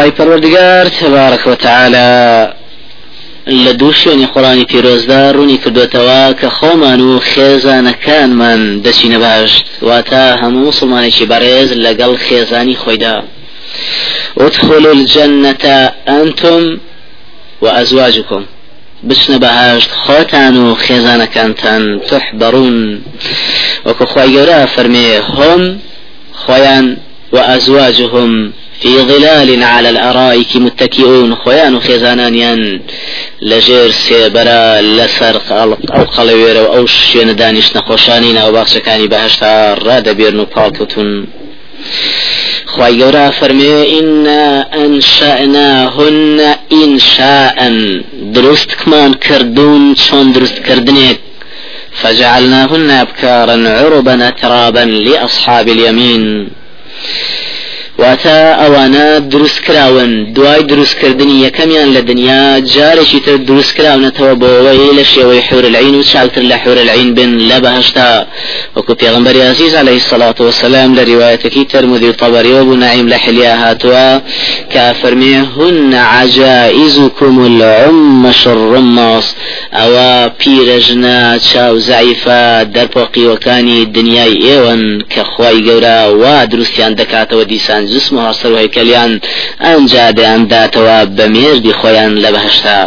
خواهی پروردگار تبارك وتعالى لە دوو شوێنی قڕانی پیرۆزدا ڕوونی کردوێتەوە کە خۆمان و خێزانەکانمان دەچینە باشت واتە هەموو مسلمانێکی بەڕێز لەگەڵ خێزانی خۆیدا ادخلوا الجنة أنتم وأزواجكم. بچنە بەهاشت خۆتان و خێزانەکانتان تحبڕون وەکو خی گەورە فەرمێ هۆم خۆیان وأزواجهم. في ظلال على الأرائك متكئون خيان خيزانانيان لجير سيبرا لسر أو قلوير أو شين دانش نخوشانين أو باخشكاني بهشتا راد بيرنو بالكتون خواهي گەورە فەرمێ ئنا ئەنشأناهن ئینشاء دروستکمان کردون چۆن دروستکردنێک فجعلناهن أبكارا عربا أترابا لأصحاب اليمين. واتە ئەوانە دروست کراون دوای دروستکردنی یەکەمیان لە دنیا جارێکی تر دروست کراونەتەوە بۆەوەی لە شێوەی حور العین و چاکتر لە حور العین بن لە بەهشتا. وەکو عزیز عليه الصلاة والسلام لە روايتكي ترمذي الطبري وابو نعيم لحليا هاتوا كافرمي هن عجائزكم العمش الرماص أو بيرجنا چاو زعيفة درپوقي وكاني دنياي ايوان كخواي قورا ودروستيان دكاتوا ديسان جسمها جسمەوە سەرۆی کەلیان ئەنجادەیانداتەوە بە مێردی خۆیان لە بەهشتا.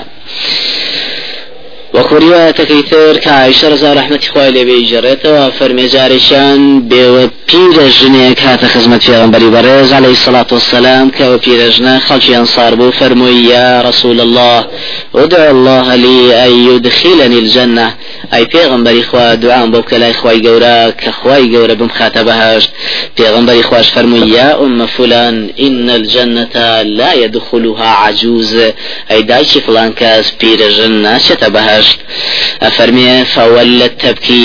وەکوریواتەکەی تر کە عیشە ڕزا ڕحمەتی خوای لێبێ جێڕێتەوە فەرمێجارێکیان بێوە پیرە ژنێک هاتە خزمەت پێغمبەری بەڕێز عليه الصلاة والسلام کەوە پیرەژنە خەڵکی ئەنصار بوو فەرمووی یا رسول الله ادع الله لي أن يدخلني الجنة. أي پێغمبەری خوا دوعام بۆ بکە لای خوای گەورە کە خوای گەورە بم خاتە بەهشت. پێغمبەری خوش فەرمووی یا أم فلان إن الجنة لا يدخلها عجوز. أي دایکی فلان کەس پیرەژن ناچێتە بەهشت. دەشت ئەفەرمێ فەوەلت تەبکی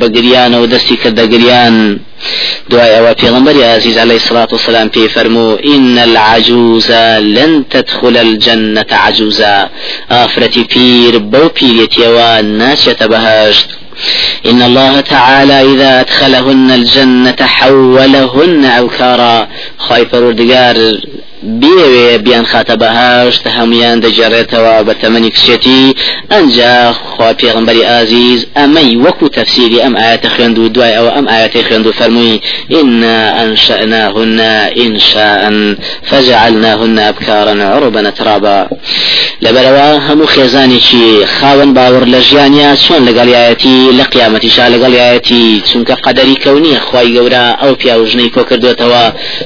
بە گریانە و دەستی کردە گریان دعاء ئەوە پێغمبەری عزیز عليه الصلاة والسلام في فرمو إن العجوز لن تدخل الجنة عجوزا. ئافرەتی پیر بە پیرێتی ناچێتە بەهەشت إن الله تعالى إذا أدخلهن الجنة حولهن أبكارا. خوای پەروەردگار بیەوێ بیانخاتە بەهەشت هەموویان دەگێڕێتەوە بە تەمەنی کچێتی ئەنجا خوا پێغمبەری ئازیز ئەمەی وەکو تەفسیری ئەم ئایەتە خوێند و دوای ئەوە ئەم ئایەتی خوێند و فەرمووی إنا أنشأناهن إنشاء فجعلناهن أبكارا عربا ترابا. لەبەرەوە هەموو خێزانێکی خاوەن باوەڕ لە ژیانیا چۆن لەگەڵایەتی لە قیامەتیشا لەگەڵایەتی چونکە قەدەری کەونیە خی گەورە ئەو پیاژنەی کۆ کردوێتەوە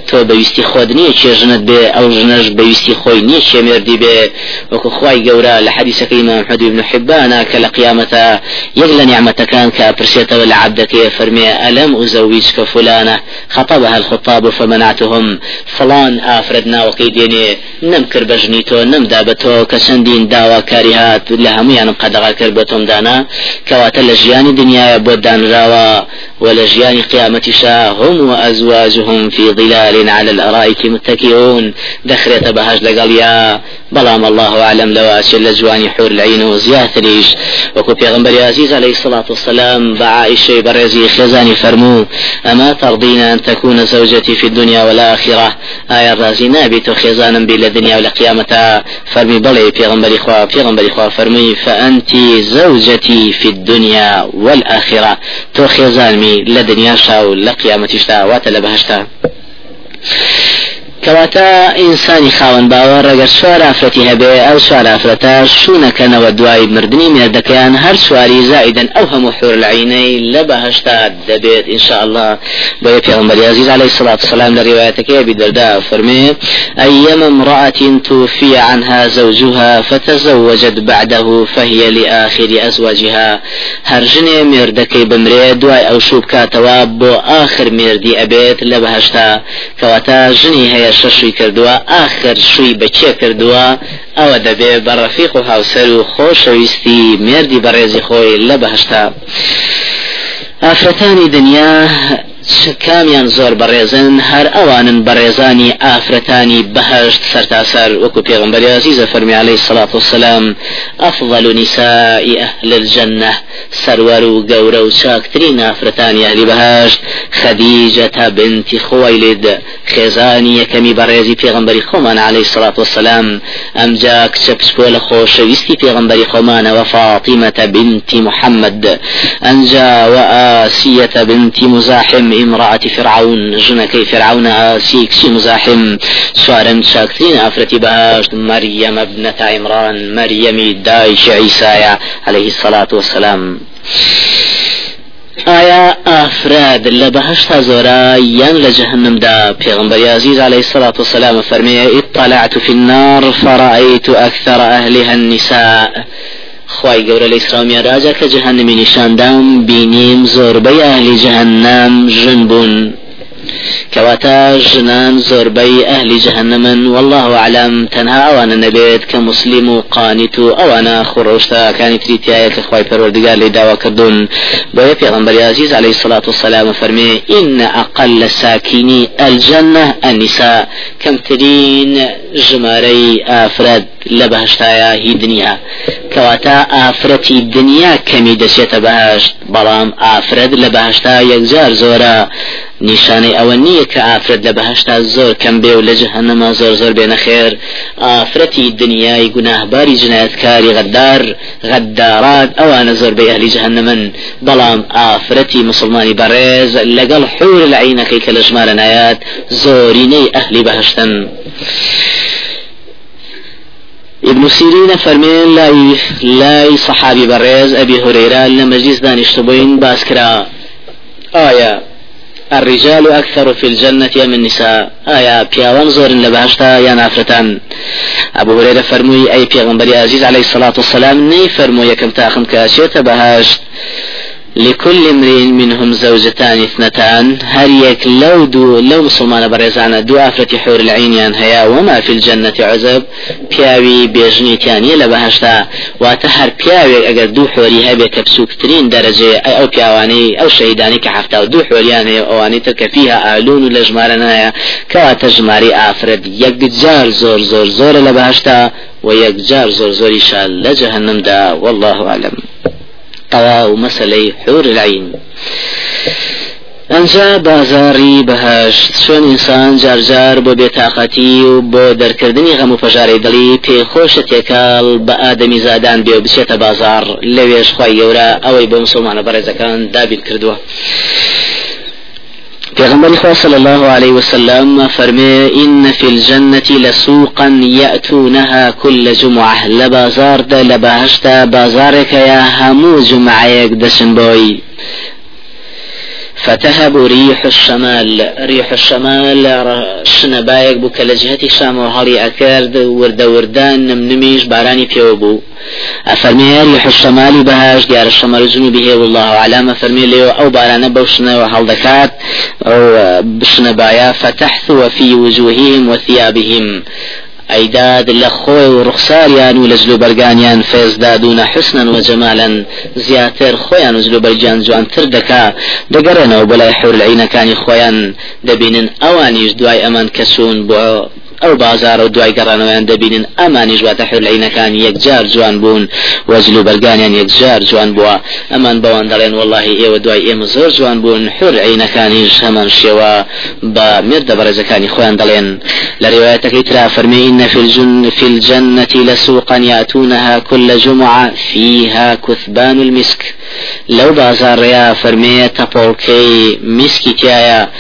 تۆ بەویستی خۆت نییە چێژنت بێ ئەو ژنەش بەویستی خۆی نییە شێمێردی بێ وەکو خی گەورە لە حەدیسەکەی مام حدی بن حبانە کە لە قیامەتە یەک لە نیعممەتەکان کە پرسێتەوە لە عبدەکەی فەرمێ ئەلم ئوزەویج کە فلانە خطبها الخطاب فمنعتهم. فلان ئافرەت ناوەکەی دێنێ نم کرد بەژنی تۆ نمدا بە تۆ کە چەندین داواکاری هات لە هەمویانم قەدەغا کرد بە تۆم دانا کەواتە لە ژیانی دنیاە بۆ دانراوە. ولا جيان قيامة هم وأزواجهم في ظلال على الأرائك متكئون. دخرت بهاج لقاليا بلام الله أعلم لو أشل جواني حور العين وزياتريش وكو پیغمبر عزيز عليه الصلاة والسلام بعائشة برزي خزاني فرمو أما ترضين أن تكون زوجتي في الدنيا والآخرة؟ آية رازي نابت خزانا بلا دنيا ولا قيامة. فرمي بلي پیغمبر إخوة پیغمبر إخوة فرمي فأنت زوجتي في الدنيا والآخرة. تو خزان می لە دنیاشا و لە قیامەتیشتا کەواتە ئینسانی خاوەن باوە ڕەگەر سوار ئافرەتی هەبێ ئەو سوار ئافرەتە شوونەکەنەوە دوای مردنی مێردەکەیان هەر سواری زائدن ئەو هەموو حور العینەی لە بەهشتا دەبێت إنشاء الله بۆ پێغمبەر عزیز عليه الصلاة والسلام لە روايتك أبي الدرداء فرمي أيما امرأة توفي عنها زوجها فتزوجت بعده فهي لآخر أزواجها. هرجني مردكي بمري دواي أو شوب كاتوا بو آخر مردي أبيت لبهشتا كواتا جني هي شەشوی کردووە ئاخر شووی بەچێ کردووە؟ ئەوە دەبێ بە ڕەفیق و هاوسەر و خۆشەویستی مردی بەڕێزی خۆی لە بەهشتا. ئافرەتانی دنیا کامیان زۆر بەڕێزن هەر ئەوانن بەڕێزانی ئافرەتانی بەهشت سەرتاسەر وەکو پێغمبەری عزیزە فەرمی عليه الصلاة والسلام أفضل نساء أهل الجنة سرور و گەورە و چاکترین ئافرەتانی ئەهلی بەهشت خەدیجە بنت خويلد خێزانی یەکەمی بەڕێزی پێغمبەری خۆمان عليه الصلاة والسلام ئەمجا کچە پسپۆ لە خۆشەویستی پێغمبەری خۆمانەوە فاطمة بنت محمد أنجا وآسية بنت مزاحم امرأة فرعون جنكي فرعون آسيك سي مزاحم سوارم شاكتين أفرتي بهاشت مريم ابنة عمران مريم دايش عيسى عليه الصلاة والسلام. آيا أفراد لە بەهشتا زۆرە یان لە جەهنمدا پێغمبەر عزیز عليه الصلاة والسلام فەرمێ اطلعت في النار فرأيت أكثر أهلها النساء. خی گەورە لە ئیسلامیان راجا کە جەهنمی نیشاندام بینیم زۆربەی ئاهلی جەهنم ژن بوون. کەواتە ژنان زۆربەی ئەهلی جەهنمن والله عالم تەنها ئەوانە نەبێت کە مسلیم و قانیت و ئەوانە خوڕۆشتەکانی تریتایە کە خی پەروەردگار لێ داوا کردوون. بۆیە پێغمبەر عزیز عليه الصلاة والسلام فەرمێ إن أقل ساكني الجنة النساء كمترين ژمارەی ئافرەت لە بەهشتایە هی دنیا. کەواتە ئافرەتی دنیا کەمی دەچێتە بەهشت بەڵام ئافرەت لە بەهشتا یەکجار زۆرە. نیشانەی ئەوە نییە کە ئافرەت لە بەهشتا زۆر کەم بێ و لە جهنەما زۆر زۆر بێنە خێر ئافرەتی دنیای گوناهباری جنایەتکاری غەدار غەدارات ئەوانە زۆر بێ ئەهلی جهنمن بەڵام ئافرەتی مسلمانی بەڕێز حور لە عینەکەی کە لە ژمارە نایات زۆرینەی ابن سيرين فرمين لاي لاي صحابي بريز أبي هريرة لمجلس دانش بوين باسكرا. آية الرجال أكثر في الجنة من النساء. آية بياوان زور لبهشتا يا نافرتان. أبو هريرة فرموي أي بيغمبري عزيز عليه الصلاة والسلام ني فرموي كم تاخم كاشيت بهشت. لكل امرئ منهم زوجتان اثنتان هل يك لو دو لو مسلمان بريزانا دو افرة حور العين هيا وما في الجنة عزب بياوي بيجني تانية لبهشتا واتهر بياوي اگر دو حوري هبه كبسوكترين درجة أو بياواني أو شهيداني كحفتا دو حوريان اواني تلك فيها آلون لجمارنا کەواتە ژمارەی ئافرەت یەک جار زۆر زۆر زۆرە لە بەهەشتا و یەک جار زۆر زۆریشە لە جهنم دا. والله اعلم. تەواو مەسلەی حور العین ئەنجا بازاری بەهشت چۆن ئینسان جارجار بۆ بێتاقەتی و بۆ دەرکردنی غەم و پەژارەی دڵی پێخۆشە تێکاڵ بە ئادەمی زادان بێ بچێتە بازار لەوێش خوای گەورە ئەوەی بۆ مسلمانە بەڕێزەکان دابین کردووە. پیغمبر خدا صلى الله عليه وسلم فرمي إن في الجنة لسوقا يأتونها كل جمعة لبازار دا لبهشتا بازارك يا همو جمعة يقدسن بوي فتهب ريح الشمال. ريح الشمال شنبايك بوك لجهتي شام وهالي أكرد ورد وردان نمنميش باراني بيوبو أفرمي ريح الشمال بهاش ديار الشمال الجنوبي هي والله أعلم. أفرمي ليو أو باران بوشنا وهالدكات أو بشنبايا فتحثو في وجوههم وثيابهم. ئەیداد لە خۆی و ڕوخساریان و لە جلو بەرگانیان فێزدادونە حسنن و جەمالن زیاتر خۆیان و جلو بەرجان جوانتر دەکا دەگەڕێنەوە بەلای حورلعینەکانی خۆیان دەبینن ئەوانیش دوای ئەو بازار و دوای گەڕانەوەیان دەبینن. ئەمانی ژواتە حولینەکان یەکجار جوان بوون وەجل و بەرگانیان یەکجار جوان بووە. ئەمان بەوان دەڵێن واللهی ئێوە دوای ئێمە زۆر جوان بوون حورعینەکانیش هەمان شێوە بە مردە بەڕێزەکانی خۆیان دەڵێن. لە ڕێوایەتەکەی ترا فەرمی إن في الجن في الجنة لسوقا يأتونها كل جمعة فيها كثبان المسك. لو بازار يا فرمية تبولكي مسكي تيايا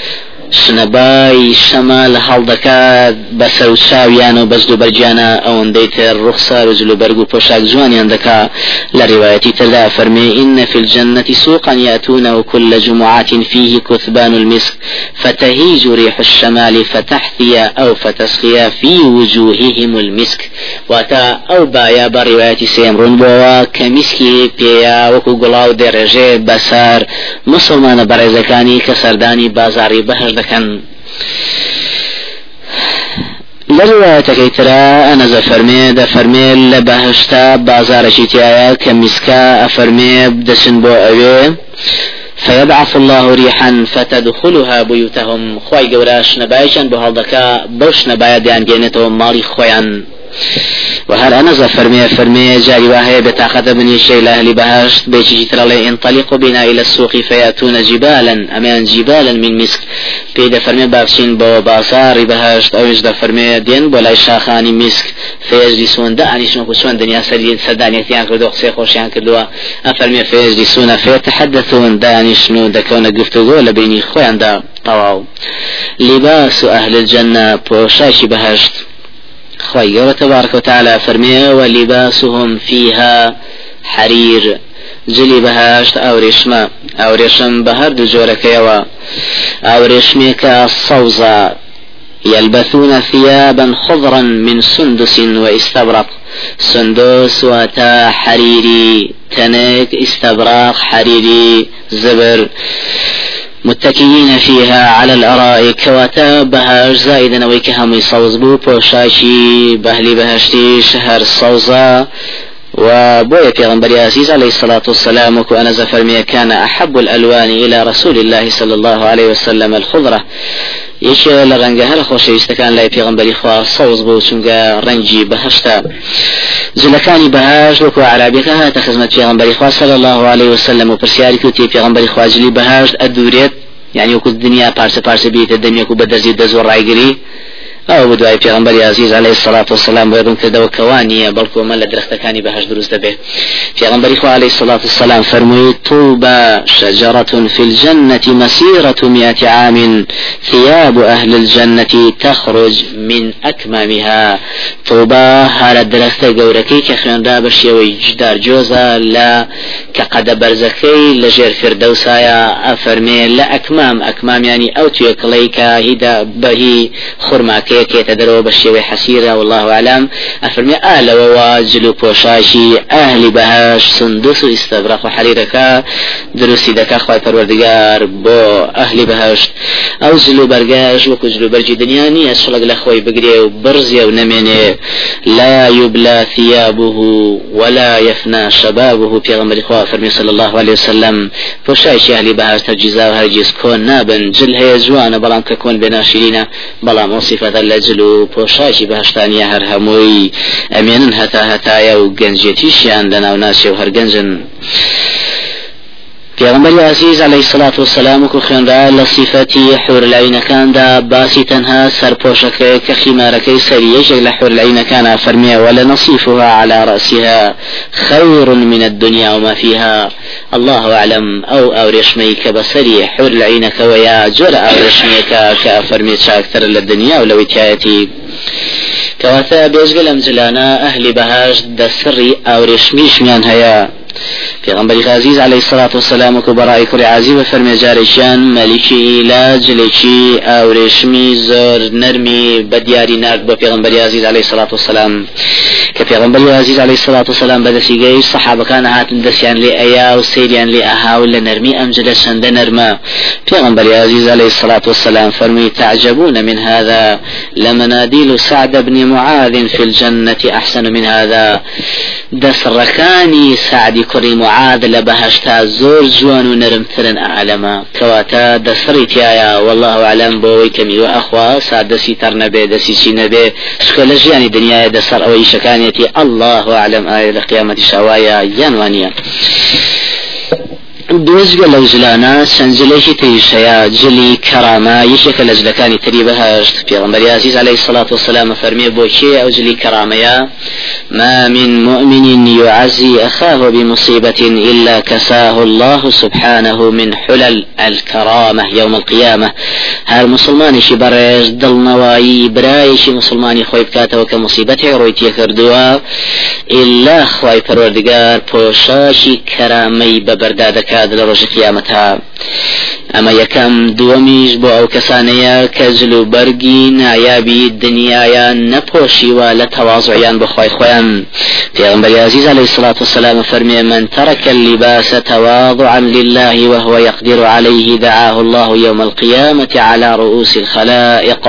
سنەبای شەمە لە هەڵدەکات بەسەر و چاویان و بەزد و بەرجانە ئەوەندەی تر ڕوخسار و جلو بەرگ و پۆشاک جوانیان دەکا. لە ڕواەتی تردا فەرمێ إن في الجنة سوقا يأتون كل جمعات فيه كثبان المسك فتهيج ريح الشمال فتحثي أو فتسقي في وجوههم المسك. واتا أو بايا برواية سيمرون بوا كمسكي بيا وكو قلاو درجة بسار مسلمان برزكاني كسرداني بازاري بهر دەکەن لە ڕواەتەکەی ترا ئەنەزە فەرمێ دەفەرمێ لە بەهشتا بازارەی تایە کە میسکا ئەفەرمێ دەچن بۆ ئەوێ فيبعث الله ريحا فتدخلها بيوتهم. خوي قولاش نبايشان بهالدكا بوش نبايا ديان جينتهم مالي خويا وهل أنا فرمي فرمي جاري وهي بتاخذ من الشيء لأهل بهاشت بيجي ترى انطلق بنا إلى السوق فيأتون جبالا أمان جبالا من مسك. بيدا فرمي بابسين بو بازار بهاشت أو يجد فرمي دين بولا شاخاني مسك. فيجلسون دعني شنو كسون دنيا سريد سداني تيان كردو قصي خوشيان كردوا. أفرمي فيجلسون فيتحدثون دعني شنو دكونا قفتو لبيني خوان دا طواو لباس أهل الجنة بهاشت خوي تبارك وتعالى فرمي ولباسهم فيها حرير. جلی بەهشت ئەو ڕێشمە ئەو ڕێشم بە هەردوو جۆرەکەیەوە ئەو ڕێشمێکە سەوزە يلبثون ثيابا خضرا من سندس واستبرق. سندس واتا حريري. تنك استبراق حريري. زبر. متكئين فيها على الأرائك كواتا بهاش زائدا ويك همي صوز بو بوشاشي بهلي بهشتي شهر صوزا وبويا پیغمبر عزيز عليه الصلاة والسلام وكأنا زفرمي كان أحب الألوان إلى رسول الله صلى الله عليه وسلم الخضرة. یەکێ لە ڕەنگە هەر خۆشەویستەکان لای پێغمبەری خوا سەوز بۆ چونگە ڕەنگی بەهشتا. جلەکانی بەهاش وەکو عرابیەکە هاتە خزمەت پێغمبەری خوا صلی الله عليه وسلم و پرسیاری کوتی پێغمبەری خواجلی بەهاش ئەدورێت يعني وەکو دنیا پارچە پارچە بیتە دەمیەک و بە دەزی دەزۆ ڕایگری ئەو بدوای پێغمبەری عزیز عليه الصلاة والسلام بێدون کردەوە کەوانیە بەڵکو مە لە درختەکانی بەهش دروست دەبێ. پێغمبەری خوا عليه الصلاة والسلام فرمووی طوبى شجرة في الجنة مسيرة مئة عام ثياب أهل الجنة تخرج من أكمامها. طوبى هذا درختە گەورەکەی کە خوێنرا بە جدار جۆزە لە کە قەدە بەرزەکەی لە ژێر فردەوسایە ئەفەرمێ لە ئەکمام ئەکمام ینی ئەو توێکڵەی کە هیدا خورماکە كيك يتدروا بشيوي حسيرة والله أعلم. أفرمي أهل وواجل بوشاشي أهل بهاش سندس استبرق وحريرك دروسي دكا خواه پروردگار بو أهل بهاش. أو زلو برگاش وكو زلو برجي دنياني أسفلق لخوي بقري وبرزي ونميني لا يبلى ثيابه ولا يفنى شبابه. في غمر خواه فرمي صلى الله عليه وسلم. بوشاشي أهل بهاش تجزاو هرجيز كون نابن. جل هي جوان بلان ككون بناشرين بلان وصفة لە جل و پۆشاشی بەهشتانیە هەر هەمووی ئەمێنن هەتا هەتایە و گەنجێتیشیان لە ناو ناچێ و هەرگەنجن. پیغمبر عزیز علیه الصلاة والسلام و خوێنرا لە صفەتی حورلعینەکاندا باسی تەنها سەرپۆشەکەی کە خیمارەکەی سەریەژێک لە حورلعینەکانە فەرمیە ولا نصيفها على رأسها خير من الدنيا وما فيها الله أعلم أو أو رشمي كبصري حور العينك ويا جر أو رشميك كفرمي شاكتر للدنيا ولو تياتي كواتا بيجغل أمزلانا أهل بهاش دسري أو رشميش من هيا پیغمبری عزیز علیه الصلاة والسلام و برای کل عزیز فرمی جارشان ملکی لا جلکی أو رشمی زر نرمی بدیاری نرد با پیغمبری عزیز علیه الصلاة والسلام. که پیغمبری عزیز علیه الصلاة والسلام بدسی گئی صحابه کان هاتن دسیان لی ایا و سیریان لی أها و لنرمی امجد شند نرما. پیغمبری عزیز علیه الصلاة والسلام فرمی تعجبون من هذا لمناديل سعد بن معاذ في الجنة أحسن من هذا. دسركاني سعد كري معاذ لبهشتا زور جوان ونرمترن أعلما كواتا دسري تيايا والله أعلم بوي كمي وأخوا سعد دسي تر نبي دسي شي نبي شكل جياني دنيا دسر أو إيشكانيتي الله أعلم آية لقيامة شوايا ينوانيا دوزگە لەو جلانە سنجلێکی تریشەیە جلی کەرامە یەکێکە لە جلەکانی تری بەهشت. پێغمبەری عزیز عليه الصلاة والسلام فەرمێ بۆچێ ئەو جلی کەرامەیە؟ ما من مؤمن يعزي أخاه بمصيبة إلا كساه الله سبحانه من حلل الكرامة يوم القيامة. هر مسلماني شي برز دل نواي براي شي مسلماني خوي بكاته وكمصيبته رويتي كردوا إلا خوي پروردگار پوشاشي كرامي ببردادك دەکات لە ڕۆژی قیامەتها ئەمە یەکەم دووەمیش بۆ ئەو کەسانەیە کە جل و بەرگی نایابی دنیایان نەپۆشیوە لە تەواازعیان بخوای خۆیان پێغمبەر عزيز عليه الصلاة والسلام فرمي من ترك اللباس تواضعا لله وهو يقدر عليه دعاه الله يوم القيامة على رؤوس الخلائق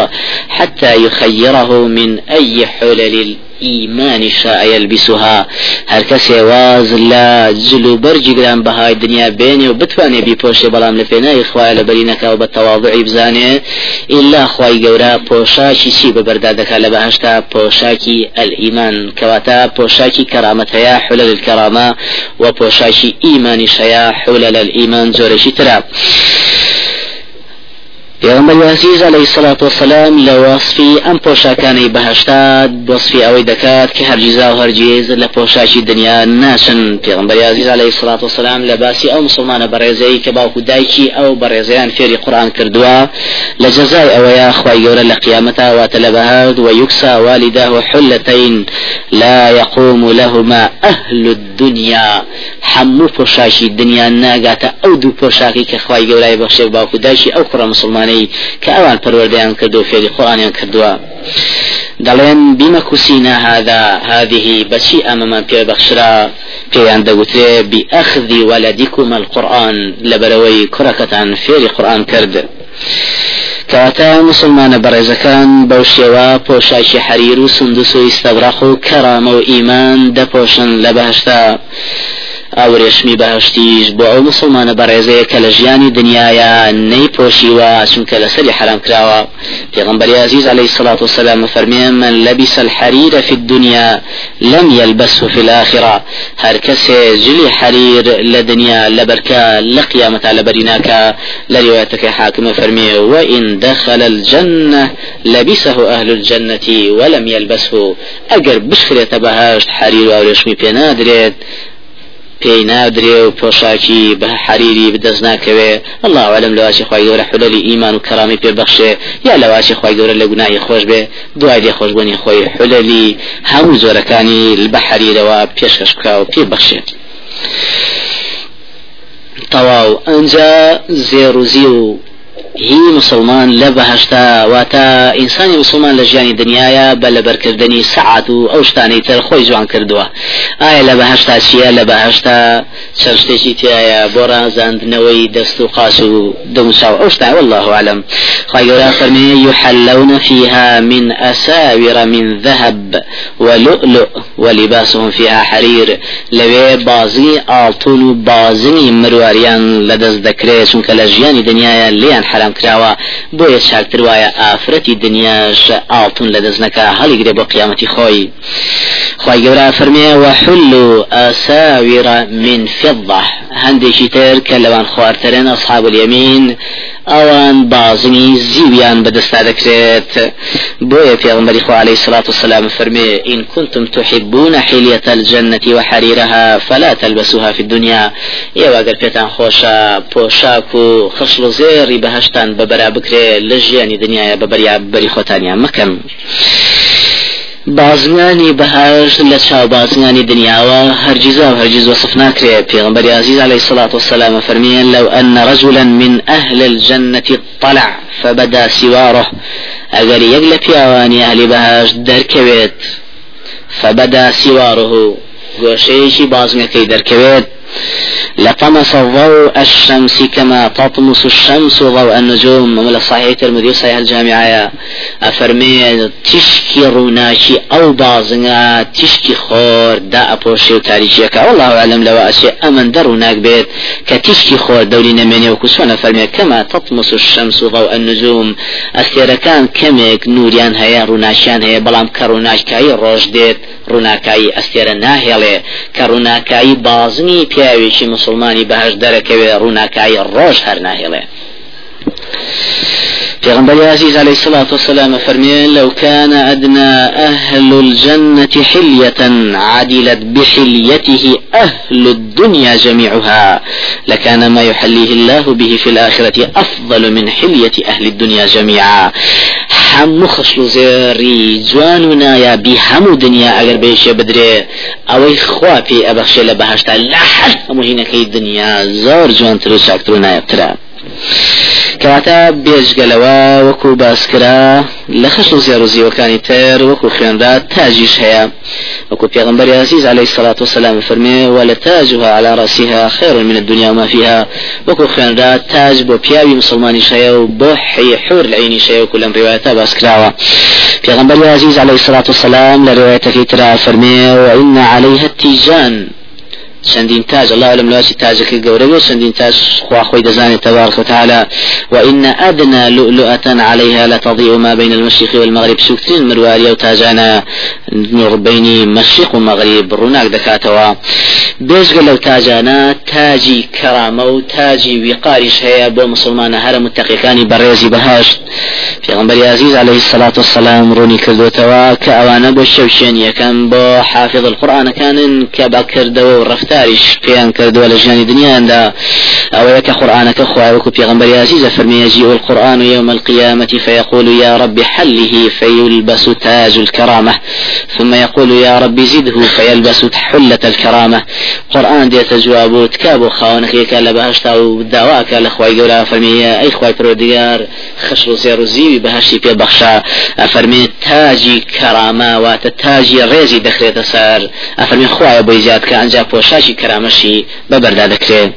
حتى يخيره من أي حلل. إيمان شاء يلبسها. هر كسي واز لا جلو برجي قران بهاي الدنيا بيني وبتواني بيبوش بلام لفينا إخوة لبرينك وبالتواضع بزاني إلا خواي قورا بوشاكي سي ببردادك لبهشتا؟ بوشاكي الإيمان كواتا بوشاكي كرامتها حلل الكرامة وبوشاكي إيمان شيا حلل الإيمان زورشي تراب پیغمبر عزیز علیه الصلاة والسلام لوصفی ام پوشاکانی بهشتا وصفی اوی دکات که هرگیزا و هرگیز لپوشاکی دنیا ناشن پیغمبر عزیز علیه الصلاة والسلام لباسی أو مسلمان برزی که باوکو دایکی أو برزیان فێری قرآن کردوا لجزای اویا خواهی گوره لقیامتا واتلبهاد ويكسى والداه حلتين لا يقوم لهما أهل الدنيا. حمو پۆشاکی دنیا ناگاتە ئەو دوو پۆشاکی کە خخوای گەورای بەخشێ باوکو دایشی ئەو کوڕە مسلمانەی کە ئەوان پەروەردەیان کردو فێری خۆیان کردووە. دەڵێن بما كسينا هذا هذه أمام بير بخشرا بيان دقوتري بأخذ ولدكم القرآن لبروي كركة فير قرآن كرد کەواتە مسلمانە بەڕێزەکان بەو شێوە پۆشاکی حەریر و سندوس و ئیستەبراخ و کەرامە و ئەو ڕێشمی بەهشتیش بۆ ئەو مسلمانە بەڕێزەیە کە لە ژیانی دنیاە نەیپۆشیوە چونکە لەسەری حرام کراوە. پێغمبەر عزیز عليه الصلاة والسلام فرمي من لبس الحرير في الدنيا لم يلبسه في الآخرة. هر كسي جلي حرير لدنيا لبركا لقيامة لبريناك لروايتك حاكم فرمي وإن دخل الجنة لبسه أهل الجنة ولم يلبسه. أجر بشخرة بهاشت حرير أو رشمي بينادريت پێی نادرێ و پۆشاکی بە حریری بدەست ناکەوێ. الله علم لەواسی خی گەورە حللی ئیمان و کەرامی پێبەخشێ یا لەواسی خی گەورە لە گوناهی خۆش بێ. دوای لێ خۆشببوونی خۆی حللی هەموو زۆرەکانی بە حریرەوە پێشکەش بکە و پێبەخشێ تەواو. ئەجا زێڕوزی و هی مسلمان لە بەهشتا واتە ئینسانی مسلمان لە ژیانی دنیاە بە لەبەرکردنی سعات و ئەو شتانەی تر خۆی جوان کردووە. ئایا لە بەهشتا چیە لە بەهشتا چەند شتێکی تایە بۆ ڕازاندنەوەی دەست و قاس و دەموسا شتا والله أعلم خيرا فرمي يحلون فيها من أساور من ذهب ولؤلؤ ولباسهم فيها حرير. لوي بازي آلتون بازني مرواريان لدز ذكري سنك لجيان دنيا ليان حرام حرام کراوە. بۆیە چاکتر وایە ئافرەتی دنیاش ئاڵتون لە دەستنەکە هەڵیگرێ بۆ قیامەتی خۆی. خی گەورە فەرمێ وحل ئەساویرە من فضة. هەندێکی تر کە لەوان خواردترن ئەصحاب اليمين ئەوان بازنی زیویان بەدەستا دەکرێت بۆیە پێغمبەری خوا عليه الصلاة والسلام فرمي إن كنتم تحبون حلية الجنة وحريرها فلا تلبسوها في الدنيا يا واقر بيتان خوشا بوشاكو خشل زيري بهشتان ببرا بكري لجياني دنيا ببريا بري خوتانيا مكان بازنانی بەهاش لە چاو بازنانی دنیاوە هەرگیزا و هەرگیز وصف ناکرێت پێغمبەری عزیز عليه الصلاة والسلام فرميا لو أن رجلا من أهل الجنة طلع فبدا سواره. أجر يقل بياواني أهل بهاش دركويت فبدا سواره. گۆشەیەکی بازنەکەی دەرکەوێت لطمس ضوء الشمس كما تطمس الشمس ضوء النجوم. من صحيح ترمذي صحيح الجامعة أفرمي تشكي روناشي أو بازنا تشكي خور دا أبوشي وتاريخيك. والله أعلم لو أشي أمن در هناك بيت. كتشكي خور دولي نميني وكسونا فرمي كما تطمس الشمس ضوء النجوم. أستيرا كان كمك نوريان هيا روناشيان هيا بلام كروناش كاي روش ديت ڕووناکایی ئەستێرە ناهێڵێ کە ڕووناکایی بازنی پیاوێکی مسلمانی بەهش دەرەکەوێ ڕووناکایی ڕۆژ هەر ناهێڵێ پیغمبر عزيز عليه الصلاة والسلام فرمي لو كان أدنى أهل الجنة حلية عدلت بحليته أهل الدنيا جميعها لكان ما يحليه الله به في الآخرة أفضل من حلية أهل الدنيا جميعا هەموو خشل و زێری جوان و نایابی هەموو دنیا ئەگەر بێشێ بدرێ. ئەوەی خوا پێ ئەبەخشێ لە بەهشتا لە هەر هەموو دنیا زۆر جوانتر و چاکتر و نایبترە کەواتە بێژگەلەوە وەکو باسکرا لە خەش و زیوەکانی تر وەکو خوێنرا تاجیش هەیە. وەکو پێغمبەر عزیز عليه الصلاة والسلام فرمي ولا تاجها على رأسها خير من الدنيا وما فيها وكو خوێنرا تاج بۆ پیاوی مسلمانی شەیە و بۆ حور العینی شەیە و کولم ڕواەتە باسکراوە. پێغمبەر عزیز عليه الصلاة والسلام لروايتك ترى فرمي وإن عليها التيجان چەندین تاج الله لم لواسی تاجەکە گەورە چەندین تاج خوا خۆی دەزانێت تبارك وتعالى وإن أدنى لؤلؤة عليها لتضيء ما بين المشرق والمغرب. سوكتين مرواريا وتاجانا نور بين مشرق ومغرب روناك دكاتوا. بێژگە لەو تاجانە تاجی کەرامە و تاجی وقاریش هەیە بۆ مسلمانە هەرە متەقیەکانی بەڕێزی بەهشت پێغمبەر عزیز عليه الصلاة والسلام ڕوونی کردوتەوە کە ئەوانە بۆ شەوشێن یەکەم بۆ حافظ القورآنەکانن کە باکردەوە و ڕفتاریش پێیان کردووە لە ژیانی دنیادا يك قرآنك خواهك في غنبر عزيز فرمي يجيء القرآن يوم القيامة فيقول يا رب حله فيلبس تاج الكرامة ثم يقول يا رب زده فيلبس حلة الكرامة. قرآن ديت جواب تكابو خاونك يكا لبهشتا ودعواك لخواي قولا فرمي أي خواي بروديار خشر سير زيوي بهشتي في بخشا. أفرمي تاجي كرامة وات تاجي ريزي دخلت سار أفرمي خواي بويزيات كأنجا بوشاشي كرامشي ببردا دكري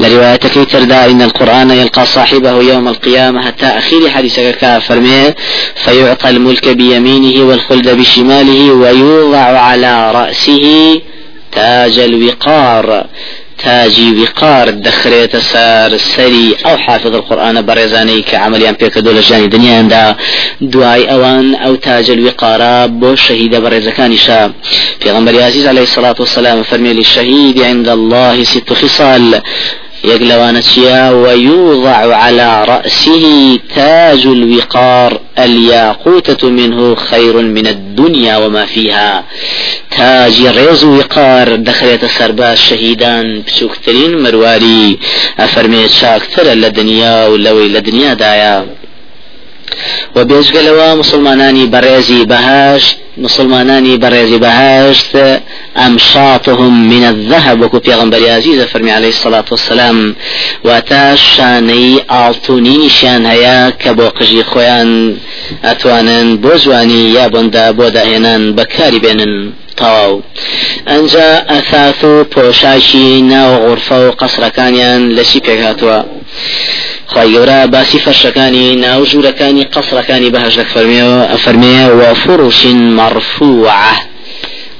لروايتك تردا إن القرآن يلقى صاحبه يوم القيامة حتى أخير حديثك فرمي فيعطى الملك بيمينه والخلد بشماله ويوضع على رأسه تاج الوقار. تاجي وقار دخريت سار سري. أو حافظ القرآن برزاني كعمليان بيك دولة جاني دنيا دا دعاي أوان أو تاج الوقار بو شهيد برزكان شاب في غنبري عزيز عليه الصلاة والسلام فرمي للشهيد عند الله ست خصال. يقلوان ويوضع على رأسه تاج الوقار الياقوتة منه خير من الدنيا وما فيها. تاج ريز وقار دخلت سرباز شهيدان بسوكترين مرواري أفرميت شاكتر لدنيا ولوي لدنيا دايا. و بێژگەلەوە مسلمانانی بەڕێزی بەهشت مسلمانانی بەڕێزی بەهشت ئەمشاتهم من الذهب. وەکو پێغمبەری عزیزە فەرمی عليه الصلاة والسلام واتە شانەی ئاڵتونینیشیان هەیە کە بۆ قژی خۆیان ئەتوانن بۆ جوانی یا بۆندا بۆ داهێنان بەکاری بێنن تەواو ئەنجا ئەساس و پۆشاشی ناو غورفە و قەسرەکانیان لەشی پێکاتوە خی گەورە باسی فەرشەکانی ناو ژوورەکانی قەسرەکانی بەهشت فەرمیەوە ئەفەرمێ و فڕوشین مەڕفوعە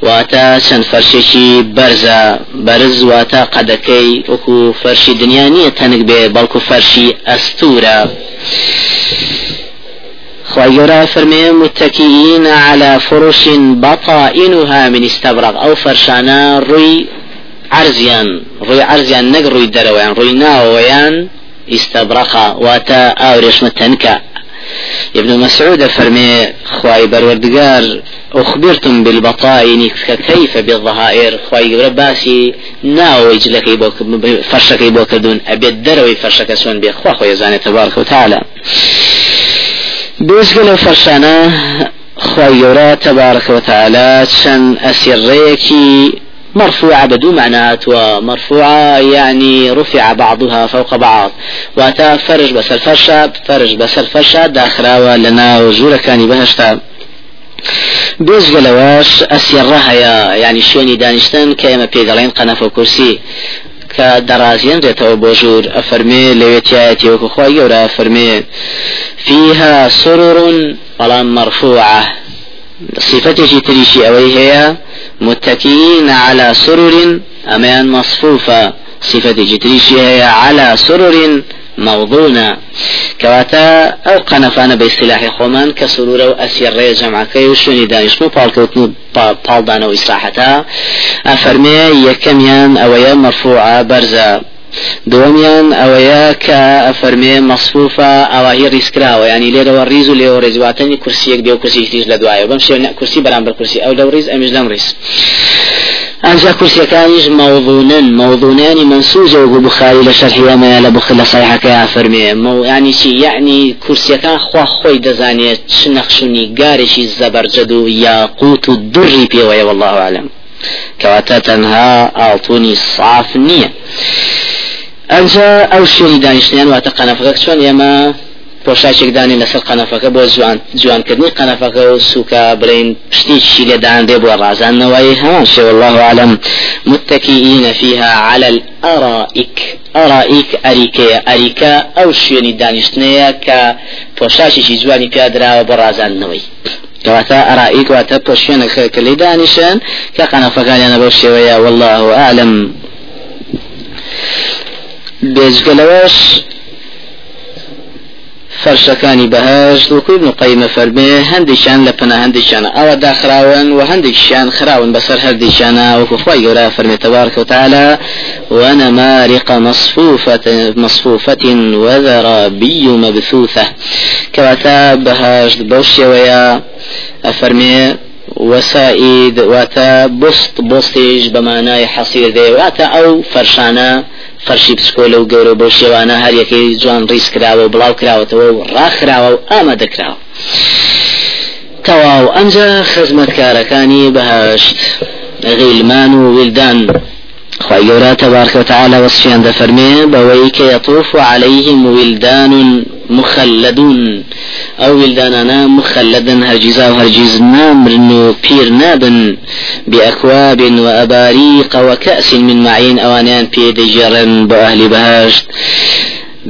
واتە چەند فەرشێکی بەرزە بەرز واتە قەدەکەی وەکو فەرشی دنیا نییە تەنک بێ بەڵکو فەرشی ئەستورە. خيرا فرمي متكئين على فرش بطائنها من استبرق أو فرشانا روي عرزيان روي عرزيان نق روي درويان روي ناويان استبرق واتا اورش متنكا ابن مسعود فرمي خواي بروردگار أخبرتم بالبطائن كيف بالظهائر؟ خواي باسي ناو يجلك يبوك فرشك يبوك دون أبي الدروي فرشك سون بي خوا خوي زاني تبارك وتعالى بيزقل فرشانا خواي تبارك وتعالى شن أسريكي مرفوعة بدون معنات ومرفوعة يعني رفع بعضها فوق بعض. واتا فرج بس الفرشة فرج بس الفرشة داخلها لنا وزورة كان بهشتا بێزگەلەوەش ئەسیێڕەهەیە ینی شوێنی دانیشتن کە ئێمە پێدەڵێن قەنەف و کورسی کە دەڕازیێنرێتەوە بۆ ژوور ئەفەرمێ لەوێتیایەتی گەورە ئەفەرمێ فيها سرر بەڵام مرفوعة. صفتێکی تریشی ئەوەی هەیە متكئين على سرر أمان مصفوفة. صفة جتريشي هي على سرر موضونة. كواتا أو قنفانا باصطلاح خومان كسرور أو أسير ري جمعك وشوني دانشمو بالكوتنو بالدانا وإصلاحتا أفرمي يكميان أو مرفوعة برزة دووەمیان ئەوەیە کە ئەفەرمێ مەخصوفە ئاواهی ریسکراوە ینی لێرەوە ریز و لێەوە ڕێزواتنی کورسیەک دێ و کورسی تیش لە دوایە بەم شوێن کورسی بەرامبەر کورسی ئەو لەو ریز ئەمیش لەم ریس. ئەجا کورسەکانیش مەوضونن مەوضونانی منسوجە و بخاری لە شەرحیەمەیە لە بخ لە سایحەکەی فەرمێ مەویانی چی یعنی کورسەکان خوا خۆی دەزانێت چ نەخشنی گارێکی زەبەرجەد و یاقوت و دڕی پێوەیە والله عالم. كواتا تنها أعطوني صاف نية. ئەنجا ئەو شوێنی دانیشتیان واتە قەنەفەکە چۆن؟ ئێمە پۆشاچێکدانی لەسەر قەنەفەکە بۆ جوان جوانکردنی قەنەفەکە و سوکە برین پشتیشی لێدان دێ بۆ ڕازانەوەی هەمان شێ والله أعلم. متكئين فيها على الأرائك أرائك أريكية أريكا أو شوێنی دانیشتنەیە کە پۆشاشێکی جوانی پیادراوە بۆ ڕازانەوەی. ئەرائیک واتە پۆشێنەکە کە لی دانیشن کە قەنەفەکانیانە بەو شێوەیە والله أعلم. بێجگەلەوەش فەرشەکانی بەهش وەکو ابن قەیمە فەرمێ هەندێکیان لە پەنا هەندێکیانە ئەوە داخراون و هەندێکیان خراون بەسەر هەردێکیانە وەکو خۆی گەورە فەرمێ تبارك وتعالى ونمارق مصفوفة مصفوفة وذرابي مبثوثة. كواتا بهاش بوشيويا أفرمي وسائد واتا بسط بسطيج بمعنى حصير ذي واتا أو فرشانا فەرشی پسکۆلە و گەورە بۆ شێوانە هەر یەکەی جوان ڕیس کراوە و بڵاو کراوەتەوە و ڕاخراوە و ئامادەکراوە تەواو ئەمجا خزمەتکارەکانی بەهشت غیلمان و ویلدان. گەورە تبارك وتعالى وصفيان دفرمي بويك يطوف عليهم ولدان مخلدون أو ولداننا مخلدا هرجزا وهرجز نامرن بير نابن. بأكواب وأباريق وكأس من معين أوانيان بيد جرن بأهل بهاشت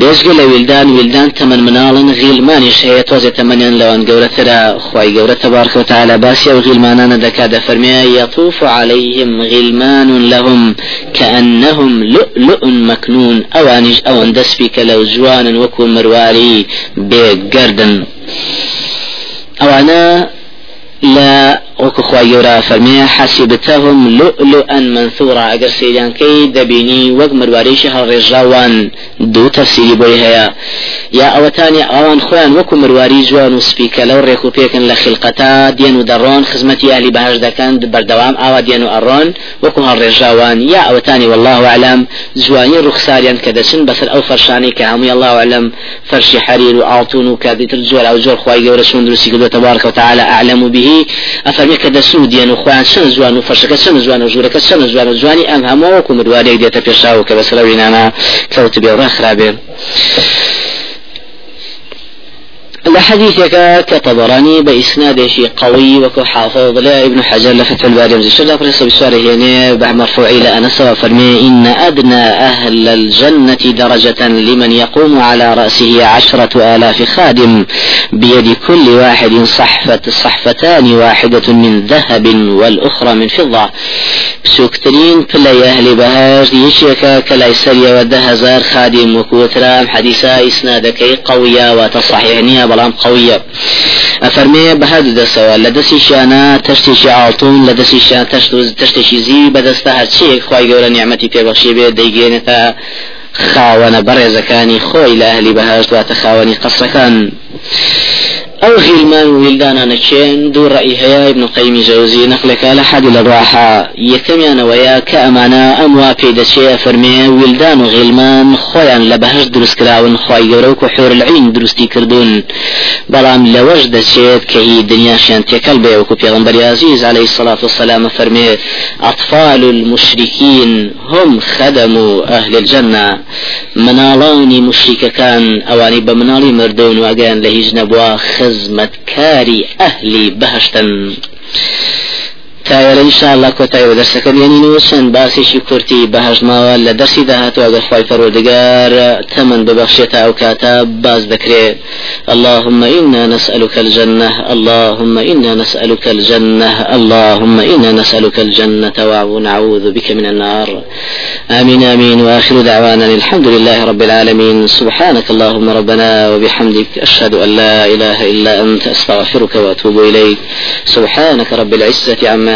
بێژگە لە ویلدان ویلدان تەمەەن مناڵن غیلمانیش هەیە تۆزێ تەمەنیان لەوان گەورەترا خی گەورە تبارکە تعالى باسي و غیلمانانە دەکا دەفەرمێ يطوف عليهم غلمان لهم كأنهم لؤلؤ مكنون أوانيش أوان دسبك لو جوان وكو مرواري بێگەردن ئەوانە لا وەکو خی گەورە فەرمێ حەسیبتەهم لؤلؤا منثورا. ئەگەر سەیرانکەی دەبینی وەک مروارێکی هەڵڕێژاوان دوو تەفسیری بۆی هەیە یا ئەوەتانی ئەوان خۆیان وەکو مرواری جوان و سپیکە لەو ڕێک و پێکن لە خلقەتا دێن و دەڕۆن خزمەتی یالی بەهش دەکەن بەردەوام ئاوا دێن و ئەڕۆن وەکو هەڵڕێژاوان یا ئەوەتانی والله ڕوخساریان کە دەچن بەسەر ئەو فەرشانی کە هەمووی الله علم فەرشی حریر و ئاڵتون و کادیتر جۆر ئەو جۆر خی گەورە چون دروستی کردو تبارك وتعالى أعلم به. ئەفەرمێ کە دەسوو دیێن و خۆیان چەند جوان و فەرشەکە چەند جوان و ژوورەکە چەند جوان و جوانی ئەم هەموو وەکو مروارێک دێتە پێشاو کە بەسەر وینانە کەوت بێ ڕە خرابێن لحديثك كطبراني بإسناد شيء قوي وكو حافظ. لا ابن حجر لفتح الباري مزيد شرط بريس بسواره هنا بعد مرفوع إلى أنس وفرمي إن أدنى أهل الجنة درجة لمن يقوم على رأسه عشرة آلاف خادم بيد كل واحد صحفة صحفتان واحدة من ذهب والأخرى من فضة. سوكترين كل أهل بهاج. يشيك كلا يسري ودهزار خادم وكوترام. حديثا إسنادك قوية وتصحيحنيها بەڵام قویە ئەفەرمێ بەهاد دەسەوە لە دەستیشیانە تەشتێکی ئاڵتون لە دەستیشیان تەشت و تەشتێکی زی بەدەستە هەرچەیەک خی گەورە نیعممەتی پێبەخشی بێ دەیگەێنێتە خاوەنە بەڕێزەکانی خۆی لە. أو غلمان ولدانا نشين دور رأي هيا ابن قيم جوزي نقلك على حد الراحة يكميان ويا كأمانا أموا بيدشي فرمي ولدان وغلمان خويا لبهش دروس كراون خوي يروك وحور العين دروستي كردون. بلام لوج دشيت كهي دنيا شان تكل بيوكو بيغمبر عزيز عليه الصلاة والسلام فرمي أطفال المشركين هم خدموا أهل الجنة. منالاني مشرك كان أواني بمنالي مردون وأجان لهيج نبوا خزمەتکاری ئەهلی بەهشتن تایەرە ئینشاءالله کۆتایی دەرسەکەنیێنین و چەند باسێکی کورتی بەهژماوە لە دەرسی داهاتوە ئەگەر خی فەرۆدگار تەمن ببەخشێتە ئەو کاتە باز دەکرێت اللهم إنا نسألك الجنة اللهم إنا نسألك الجنة اللهم إنا نسألك الجنة ونعوذ بك من النار. آمين آمين وآخر دعوانا الحمد لله رب العالمين. سبحانك اللهم ربنا وبحمدك أشهد أن لا إله إلا أنت أستغفرك وأتوب إليك. سبحانك رب العزة عما